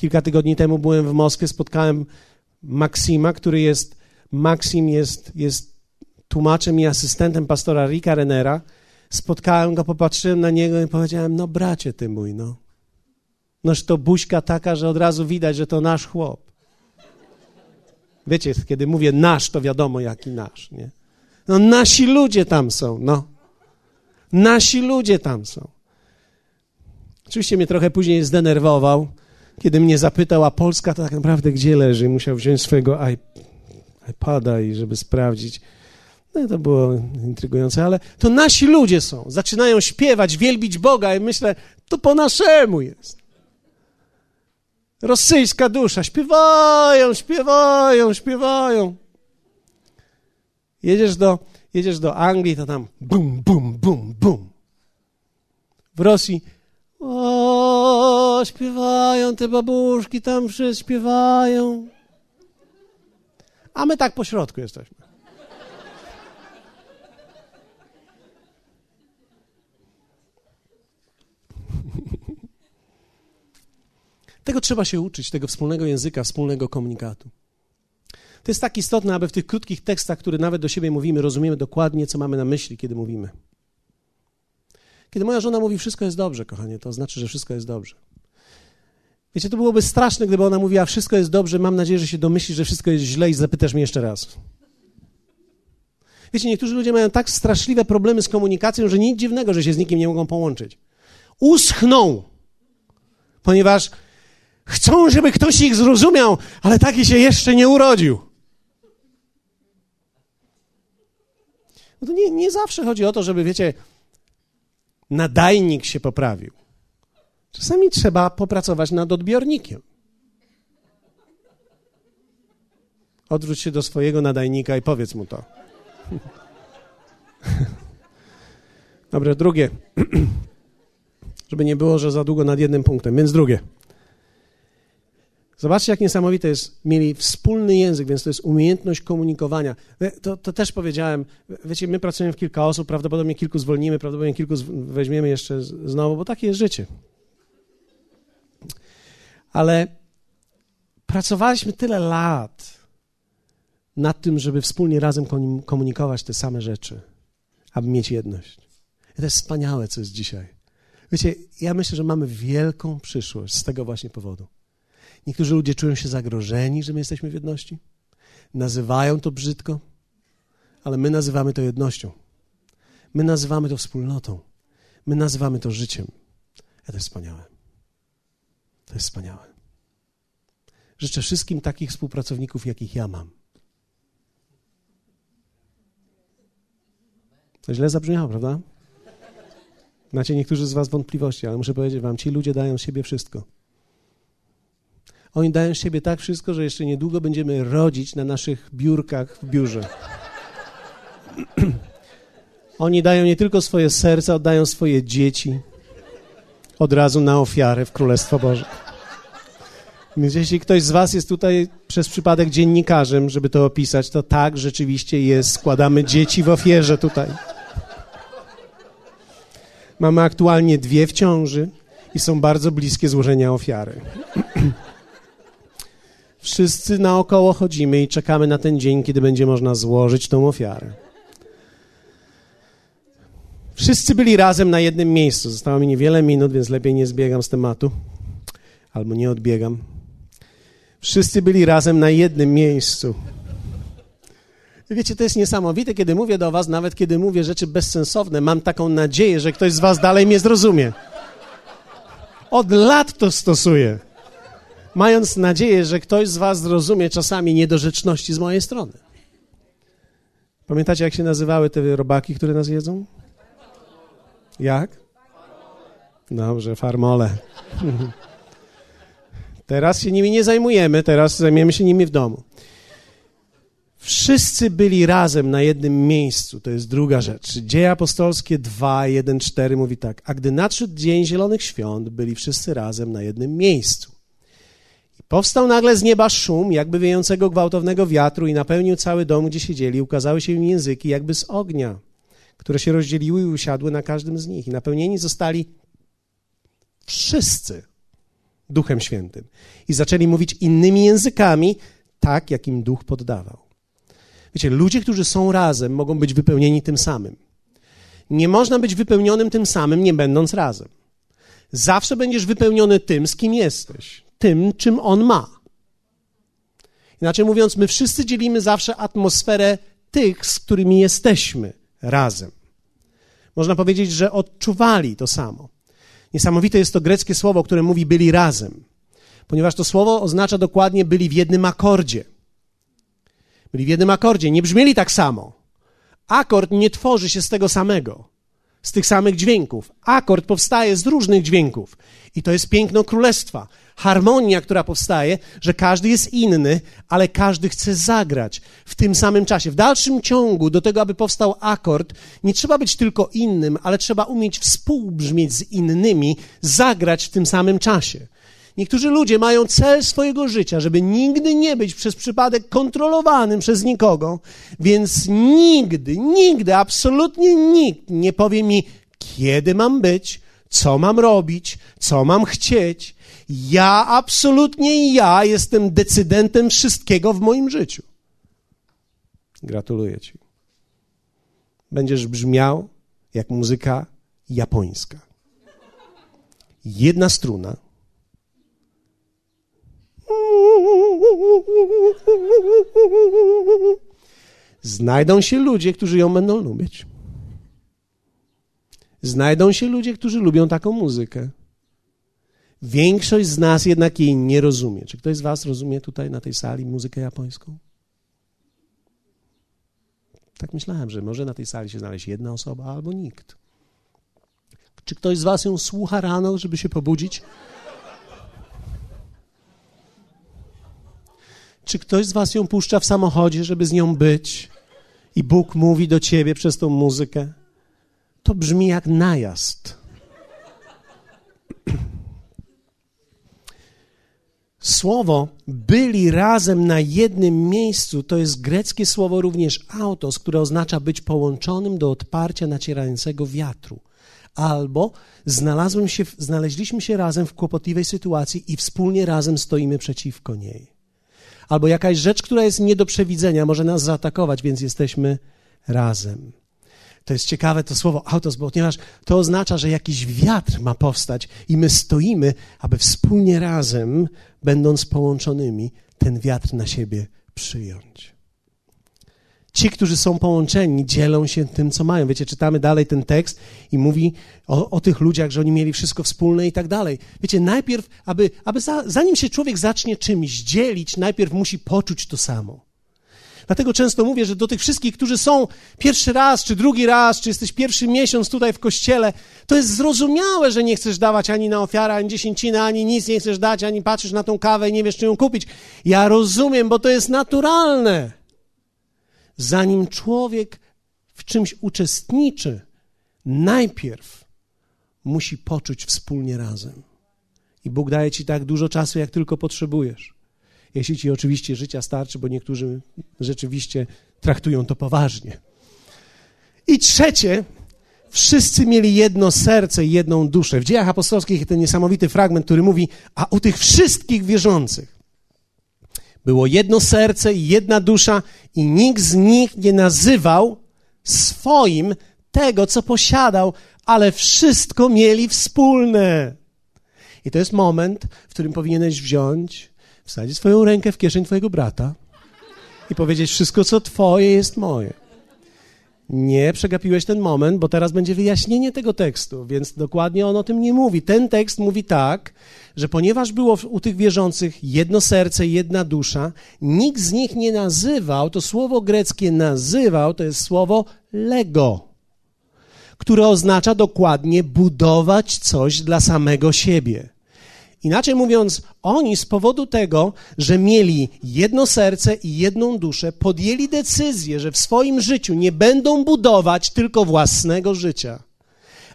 Kilka tygodni temu byłem w Moskwie, spotkałem Maksima, który jest, Maksim jest, jest tłumaczem i asystentem pastora Rika Renera. Spotkałem go, popatrzyłem na niego i powiedziałem, no bracie ty mój, no. Noż to buźka taka, że od razu widać, że to nasz chłop. Wiecie, kiedy mówię nasz, to wiadomo jaki nasz, nie? No nasi ludzie tam są, no. Nasi ludzie tam są. Oczywiście mnie trochę później zdenerwował, kiedy mnie zapytał, a Polska to tak naprawdę gdzie leży? Musiał wziąć swojego iPada i żeby sprawdzić. No to było intrygujące, ale to nasi ludzie są. Zaczynają śpiewać, wielbić Boga i myślę, to po naszemu jest. Rosyjska dusza, śpiewają, śpiewają, śpiewają. Jedziesz do, jedziesz do Anglii, to tam bum, bum, bum, bum. W Rosji o, śpiewają te babuszki, tam wszyscy śpiewają. A my tak po środku jesteśmy. Tego trzeba się uczyć, tego wspólnego języka, wspólnego komunikatu. To jest tak istotne, aby w tych krótkich tekstach, które nawet do siebie mówimy, rozumiemy dokładnie, co mamy na myśli, kiedy mówimy. Kiedy moja żona mówi, wszystko jest dobrze, kochanie, to znaczy, że wszystko jest dobrze. Wiecie, to byłoby straszne, gdyby ona mówiła, wszystko jest dobrze, mam nadzieję, że się domyślisz, że wszystko jest źle i zapytasz mnie jeszcze raz. Wiecie, niektórzy ludzie mają tak straszliwe problemy z komunikacją, że nic dziwnego, że się z nikim nie mogą połączyć. Uschną, ponieważ chcą, żeby ktoś ich zrozumiał, ale taki się jeszcze nie urodził. No to nie, nie zawsze chodzi o to, żeby, wiecie, nadajnik się poprawił. Czasami trzeba popracować nad odbiornikiem. Odwróć się do swojego nadajnika i powiedz mu to. Dobra, drugie. Żeby nie było, że za długo nad jednym punktem. Więc drugie. Zobaczcie, jak niesamowite jest. Mieli wspólny język, więc to jest umiejętność komunikowania. To, to, też powiedziałem. Wiecie, my pracujemy w kilka osób, prawdopodobnie kilku zwolnimy, prawdopodobnie kilku weźmiemy jeszcze znowu, bo takie jest życie. Ale pracowaliśmy tyle lat nad tym, żeby wspólnie razem komunikować te same rzeczy, aby mieć jedność. I to jest wspaniałe, co jest dzisiaj. Wiecie, ja myślę, że mamy wielką przyszłość z tego właśnie powodu. Niektórzy ludzie czują się zagrożeni, że my jesteśmy w jedności. Nazywają to brzydko, ale my nazywamy to jednością. My nazywamy to wspólnotą. My nazywamy to życiem. To jest wspaniałe. To jest wspaniałe. Życzę wszystkim takich współpracowników, jakich ja mam. To źle zabrzmiało, prawda? Macie niektórzy z Was wątpliwości, ale muszę powiedzieć Wam, ci ludzie dają siebie wszystko. Oni dają siebie tak wszystko, że jeszcze niedługo będziemy rodzić na naszych biurkach w biurze. Oni dają nie tylko swoje serca, oddają swoje dzieci od razu na ofiarę w Królestwo Boże. Więc jeśli ktoś z Was jest tutaj przez przypadek dziennikarzem, żeby to opisać, to tak, rzeczywiście jest. Składamy dzieci w ofierze tutaj. Mamy aktualnie dwie w ciąży i są bardzo bliskie złożenia ofiary. Wszyscy naokoło chodzimy i czekamy na ten dzień, kiedy będzie można złożyć tą ofiarę. Wszyscy byli razem na jednym miejscu. Zostało mi niewiele minut, więc lepiej nie zbiegam z tematu. Albo nie odbiegam. Wszyscy byli razem na jednym miejscu. Wiecie, to jest niesamowite, kiedy mówię do Was, nawet kiedy mówię rzeczy bezsensowne, mam taką nadzieję, że ktoś z Was dalej mnie zrozumie. Od lat to stosuję mając nadzieję, że ktoś z Was zrozumie czasami niedorzeczności z mojej strony. Pamiętacie, jak się nazywały te robaki, które nas jedzą? Jak? Dobrze, farmole. Teraz się nimi nie zajmujemy, teraz zajmiemy się nimi w domu. Wszyscy byli razem na jednym miejscu, to jest druga rzecz. Dzieje apostolskie 2, 1, 4 mówi tak. A gdy nadszedł dzień Zielonych Świąt, byli wszyscy razem na jednym miejscu. Powstał nagle z nieba szum, jakby wiejącego gwałtownego wiatru i napełnił cały dom, gdzie siedzieli. Ukazały się im języki jakby z ognia, które się rozdzieliły i usiadły na każdym z nich. I napełnieni zostali wszyscy Duchem Świętym. I zaczęli mówić innymi językami, tak jak im Duch poddawał. Wiecie, ludzie, którzy są razem, mogą być wypełnieni tym samym. Nie można być wypełnionym tym samym, nie będąc razem. Zawsze będziesz wypełniony tym, z kim jesteś, tym, czym on ma. Inaczej mówiąc, my wszyscy dzielimy zawsze atmosferę tych, z którymi jesteśmy razem. Można powiedzieć, że odczuwali to samo. Niesamowite jest to greckie słowo, które mówi byli razem, ponieważ to słowo oznacza dokładnie byli w jednym akordzie. Byli w jednym akordzie, nie brzmieli tak samo. Akord nie tworzy się z tego samego, z tych samych dźwięków. Akord powstaje z różnych dźwięków. I to jest piękno królestwa. Harmonia, która powstaje, że każdy jest inny, ale każdy chce zagrać w tym samym czasie. W dalszym ciągu, do tego, aby powstał akord, nie trzeba być tylko innym, ale trzeba umieć współbrzmieć z innymi, zagrać w tym samym czasie. Niektórzy ludzie mają cel swojego życia, żeby nigdy nie być przez przypadek kontrolowanym przez nikogo, więc nigdy, nigdy, absolutnie nikt nie powie mi, kiedy mam być, co mam robić, co mam chcieć. Ja, absolutnie ja jestem decydentem wszystkiego w moim życiu. Gratuluję Ci. Będziesz brzmiał jak muzyka japońska. Jedna struna Znajdą się ludzie, którzy ją będą lubić. Znajdą się ludzie, którzy lubią taką muzykę. Większość z nas jednak jej nie rozumie. Czy ktoś z Was rozumie tutaj na tej sali muzykę japońską? Tak myślałem, że może na tej sali się znaleźć jedna osoba albo nikt. Czy ktoś z Was ją słucha rano, żeby się pobudzić? Czy ktoś z Was ją puszcza w samochodzie, żeby z nią być? I Bóg mówi do ciebie przez tą muzykę? To brzmi jak najazd. Słowo byli razem na jednym miejscu to jest greckie słowo również autos, które oznacza być połączonym do odparcia nacierającego wiatru. Albo znalazłem się, znaleźliśmy się razem w kłopotliwej sytuacji i wspólnie razem stoimy przeciwko niej albo jakaś rzecz, która jest nie do przewidzenia, może nas zaatakować, więc jesteśmy razem. To jest ciekawe to słowo autos, ponieważ to oznacza, że jakiś wiatr ma powstać i my stoimy, aby wspólnie razem, będąc połączonymi, ten wiatr na siebie przyjąć. Ci, którzy są połączeni, dzielą się tym, co mają. Wiecie, czytamy dalej ten tekst i mówi o, o tych ludziach, że oni mieli wszystko wspólne i tak dalej. Wiecie, najpierw, aby, aby za, zanim się człowiek zacznie czymś dzielić, najpierw musi poczuć to samo. Dlatego często mówię, że do tych wszystkich, którzy są pierwszy raz, czy drugi raz, czy jesteś pierwszy miesiąc tutaj w kościele, to jest zrozumiałe, że nie chcesz dawać ani na ofiarę, ani dziesięcinę, ani nic nie chcesz dać, ani patrzysz na tą kawę i nie wiesz, czy ją kupić. Ja rozumiem, bo to jest naturalne zanim człowiek w czymś uczestniczy, najpierw musi poczuć wspólnie razem. I Bóg daje ci tak dużo czasu, jak tylko potrzebujesz. Jeśli ci oczywiście życia starczy, bo niektórzy rzeczywiście traktują to poważnie. I trzecie, wszyscy mieli jedno serce i jedną duszę. W dziejach apostolskich ten niesamowity fragment, który mówi, a u tych wszystkich wierzących było jedno serce i jedna dusza, i nikt z nich nie nazywał swoim tego, co posiadał, ale wszystko mieli wspólne. I to jest moment, w którym powinieneś wziąć, wsadzić swoją rękę w kieszeń twojego brata i powiedzieć: Wszystko, co twoje, jest moje. Nie przegapiłeś ten moment, bo teraz będzie wyjaśnienie tego tekstu, więc dokładnie on o tym nie mówi. Ten tekst mówi tak, że ponieważ było u tych wierzących jedno serce, jedna dusza, nikt z nich nie nazywał, to słowo greckie nazywał, to jest słowo lego, które oznacza dokładnie budować coś dla samego siebie. Inaczej mówiąc, oni z powodu tego, że mieli jedno serce i jedną duszę, podjęli decyzję, że w swoim życiu nie będą budować tylko własnego życia,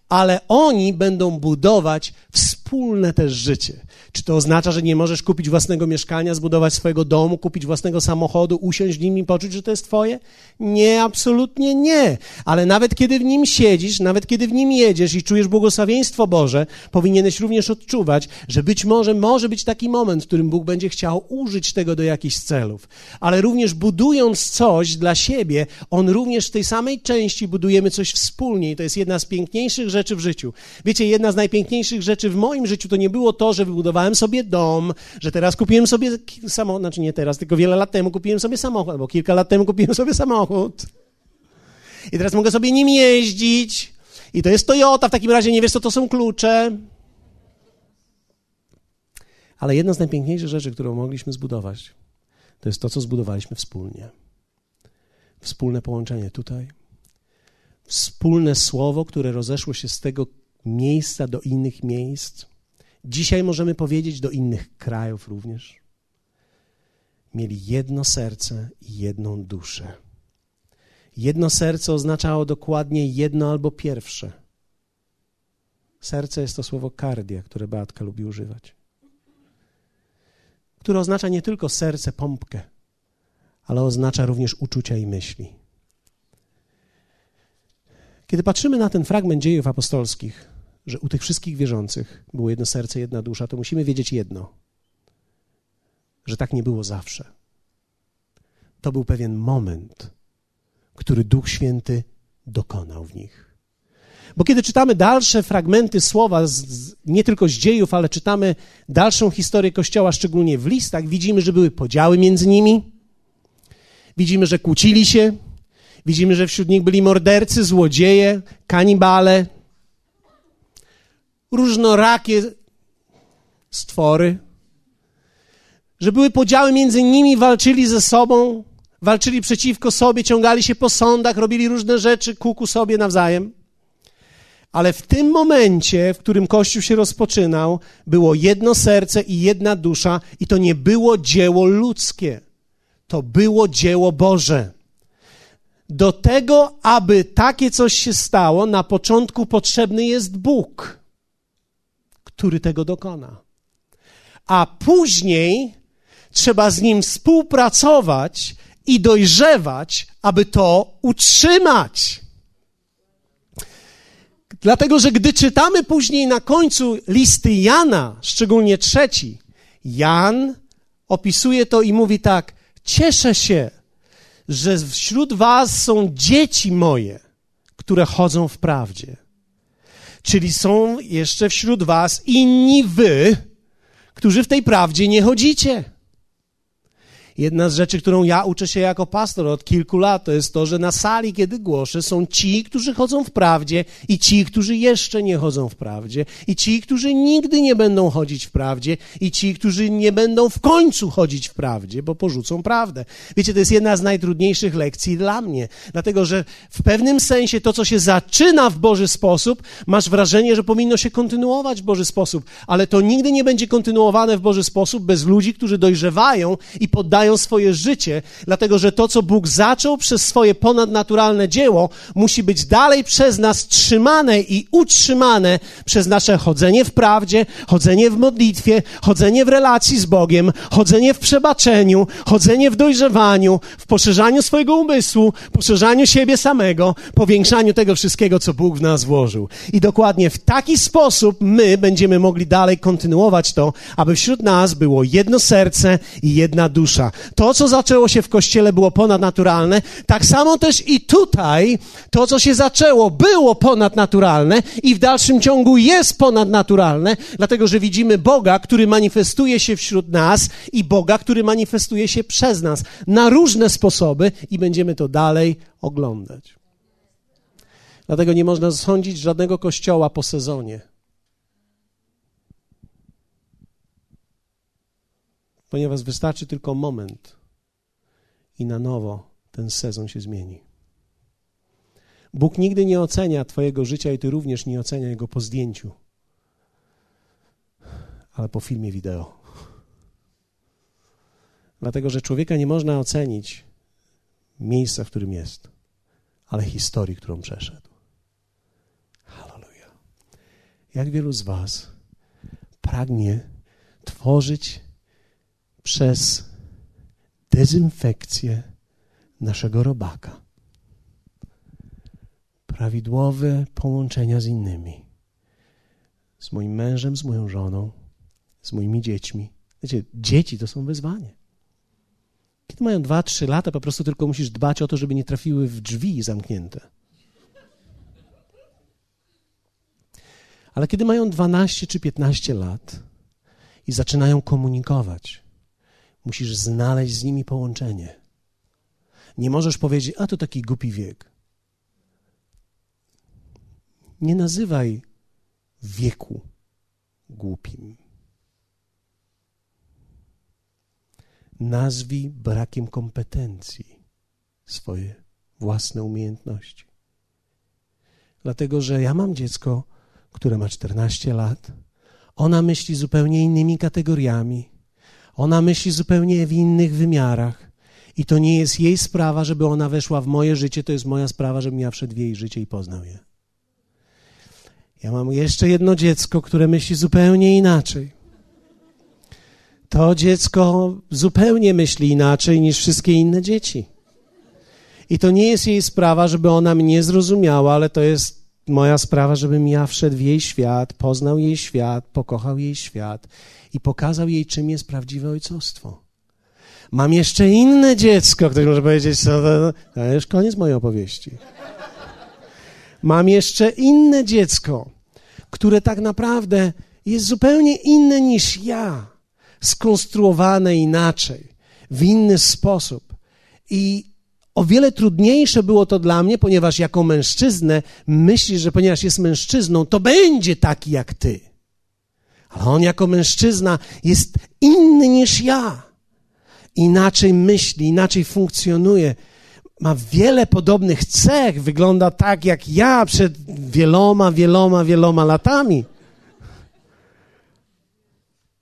ale oni będą budować wspólne też życie. Czy to oznacza, że nie możesz kupić własnego mieszkania, zbudować swojego domu, kupić własnego samochodu, usiąść w nim i poczuć, że to jest twoje? Nie, absolutnie nie. Ale nawet kiedy w nim siedzisz, nawet kiedy w nim jedziesz i czujesz błogosławieństwo Boże, powinieneś również odczuwać, że być może może być taki moment, w którym Bóg będzie chciał użyć tego do jakichś celów. Ale również budując coś dla siebie, On również w tej samej części budujemy coś wspólnie i to jest jedna z piękniejszych rzeczy w życiu. Wiecie, jedna z najpiękniejszych rzeczy w moim życiu to nie było to, że wybudowałem sobie dom, że teraz kupiłem sobie samochód, znaczy nie teraz, tylko wiele lat temu kupiłem sobie samochód, albo kilka lat temu kupiłem sobie samochód. I teraz mogę sobie nim jeździć. I to jest Toyota, w takim razie nie wiesz, co to są klucze. Ale jedna z najpiękniejszych rzeczy, którą mogliśmy zbudować, to jest to, co zbudowaliśmy wspólnie. Wspólne połączenie tutaj. Wspólne słowo, które rozeszło się z tego miejsca do innych miejsc. Dzisiaj możemy powiedzieć do innych krajów również. Mieli jedno serce i jedną duszę. Jedno serce oznaczało dokładnie jedno albo pierwsze. Serce jest to słowo kardia, które Beatka lubi używać. Które oznacza nie tylko serce, pompkę, ale oznacza również uczucia i myśli. Kiedy patrzymy na ten fragment dziejów apostolskich, że u tych wszystkich wierzących było jedno serce, jedna dusza, to musimy wiedzieć jedno: że tak nie było zawsze. To był pewien moment, który Duch Święty dokonał w nich. Bo kiedy czytamy dalsze fragmenty słowa, z, nie tylko z dziejów, ale czytamy dalszą historię Kościoła, szczególnie w listach, widzimy, że były podziały między nimi, widzimy, że kłócili się, widzimy, że wśród nich byli mordercy, złodzieje, kanibale, różnorakie stwory, że były podziały między nimi, walczyli ze sobą, walczyli przeciwko sobie, ciągali się po sądach, robili różne rzeczy kuku sobie nawzajem. Ale w tym momencie, w którym Kościół się rozpoczynał, było jedno serce i jedna dusza, i to nie było dzieło ludzkie. To było dzieło Boże. Do tego, aby takie coś się stało, na początku potrzebny jest Bóg, który tego dokona. A później trzeba z nim współpracować i dojrzewać, aby to utrzymać. Dlatego, że gdy czytamy później na końcu listy Jana, szczególnie trzeci, Jan opisuje to i mówi tak: Cieszę się, że wśród Was są dzieci moje, które chodzą w prawdzie. Czyli są jeszcze wśród Was inni wy, którzy w tej prawdzie nie chodzicie. Jedna z rzeczy, którą ja uczę się jako pastor od kilku lat, to jest to, że na sali, kiedy głoszę, są ci, którzy chodzą w prawdzie i ci, którzy jeszcze nie chodzą w prawdzie i ci, którzy nigdy nie będą chodzić w prawdzie i ci, którzy nie będą w końcu chodzić w prawdzie, bo porzucą prawdę. Wiecie, to jest jedna z najtrudniejszych lekcji dla mnie, dlatego że w pewnym sensie to, co się zaczyna w Boży sposób, masz wrażenie, że powinno się kontynuować w Boży sposób, ale to nigdy nie będzie kontynuowane w Boży sposób bez ludzi, którzy dojrzewają i poddają dają swoje życie, dlatego że to, co Bóg zaczął przez swoje ponadnaturalne dzieło, musi być dalej przez nas trzymane i utrzymane przez nasze chodzenie w prawdzie, chodzenie w modlitwie, chodzenie w relacji z Bogiem, chodzenie w przebaczeniu, chodzenie w dojrzewaniu, w poszerzaniu swojego umysłu, poszerzaniu siebie samego, powiększaniu tego wszystkiego, co Bóg w nas włożył. I dokładnie w taki sposób my będziemy mogli dalej kontynuować to, aby wśród nas było jedno serce i jedna dusza. To, co zaczęło się w kościele, było ponadnaturalne. Tak samo też i tutaj to, co się zaczęło, było ponadnaturalne i w dalszym ciągu jest ponadnaturalne, dlatego że widzimy Boga, który manifestuje się wśród nas i Boga, który manifestuje się przez nas na różne sposoby i będziemy to dalej oglądać. Dlatego nie można sądzić żadnego kościoła po sezonie. Ponieważ wystarczy tylko moment i na nowo ten sezon się zmieni. Bóg nigdy nie ocenia Twojego życia i Ty również nie ocenia jego po zdjęciu, ale po filmie wideo. Dlatego, że człowieka nie można ocenić miejsca, w którym jest, ale historii, którą przeszedł. Hallelujah. Jak wielu z Was pragnie tworzyć przez dezynfekcję naszego robaka. Prawidłowe połączenia z innymi. Z moim mężem, z moją żoną, z moimi dziećmi. Wiecie, dzieci to są wyzwanie. Kiedy mają 2-3 lata, po prostu tylko musisz dbać o to, żeby nie trafiły w drzwi zamknięte. Ale kiedy mają 12 czy 15 lat i zaczynają komunikować, musisz znaleźć z nimi połączenie. Nie możesz powiedzieć, a to taki głupi wiek. Nie nazywaj wieku głupim. Nazwij brakiem kompetencji swoje własne umiejętności. Dlatego, że ja mam dziecko, które ma 14 lat. Ona myśli zupełnie innymi kategoriami. Ona myśli zupełnie w innych wymiarach. I to nie jest jej sprawa, żeby ona weszła w moje życie, to jest moja sprawa, żebym ja wszedł w jej życie i poznał je. Ja mam jeszcze jedno dziecko, które myśli zupełnie inaczej. To dziecko zupełnie myśli inaczej niż wszystkie inne dzieci. I to nie jest jej sprawa, żeby ona mnie zrozumiała, ale to jest moja sprawa, żebym ja wszedł w jej świat, poznał jej świat, pokochał jej świat i pokazał jej, czym jest prawdziwe ojcostwo. Mam jeszcze inne dziecko, które może powiedzieć, co to, to już koniec mojej opowieści. Mam jeszcze inne dziecko, które tak naprawdę jest zupełnie inne niż ja, skonstruowane inaczej, w inny sposób. I o wiele trudniejsze było to dla mnie, ponieważ jako mężczyznę myśli, że ponieważ jest mężczyzną, to będzie taki jak ty. Ale on jako mężczyzna jest inny niż ja. Inaczej myśli, inaczej funkcjonuje. Ma wiele podobnych cech, wygląda tak jak ja przed wieloma, wieloma, wieloma latami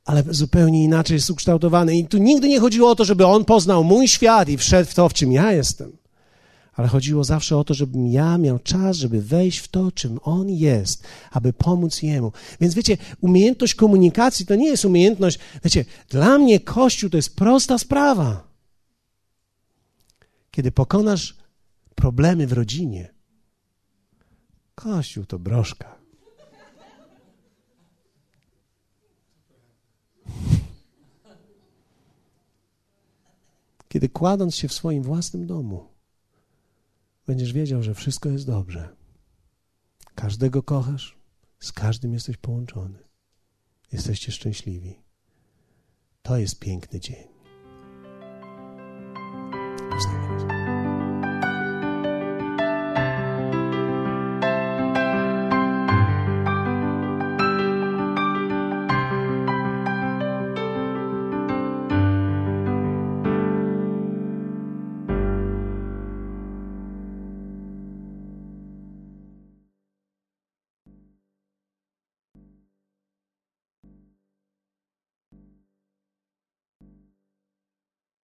ale zupełnie inaczej jest ukształtowany. I tu nigdy nie chodziło o to, żeby on poznał mój świat i wszedł w to, w czym ja jestem. Ale chodziło zawsze o to, żebym ja miał czas, żeby wejść w to, czym on jest, aby pomóc jemu. Więc wiecie, umiejętność komunikacji to nie jest umiejętność, wiecie, dla mnie Kościół to jest prosta sprawa. Kiedy pokonasz problemy w rodzinie, Kościół to broszka. Kiedy kładąc się w swoim własnym domu, będziesz wiedział, że wszystko jest dobrze. Każdego kochasz, z każdym jesteś połączony. Jesteście szczęśliwi. To jest piękny dzień.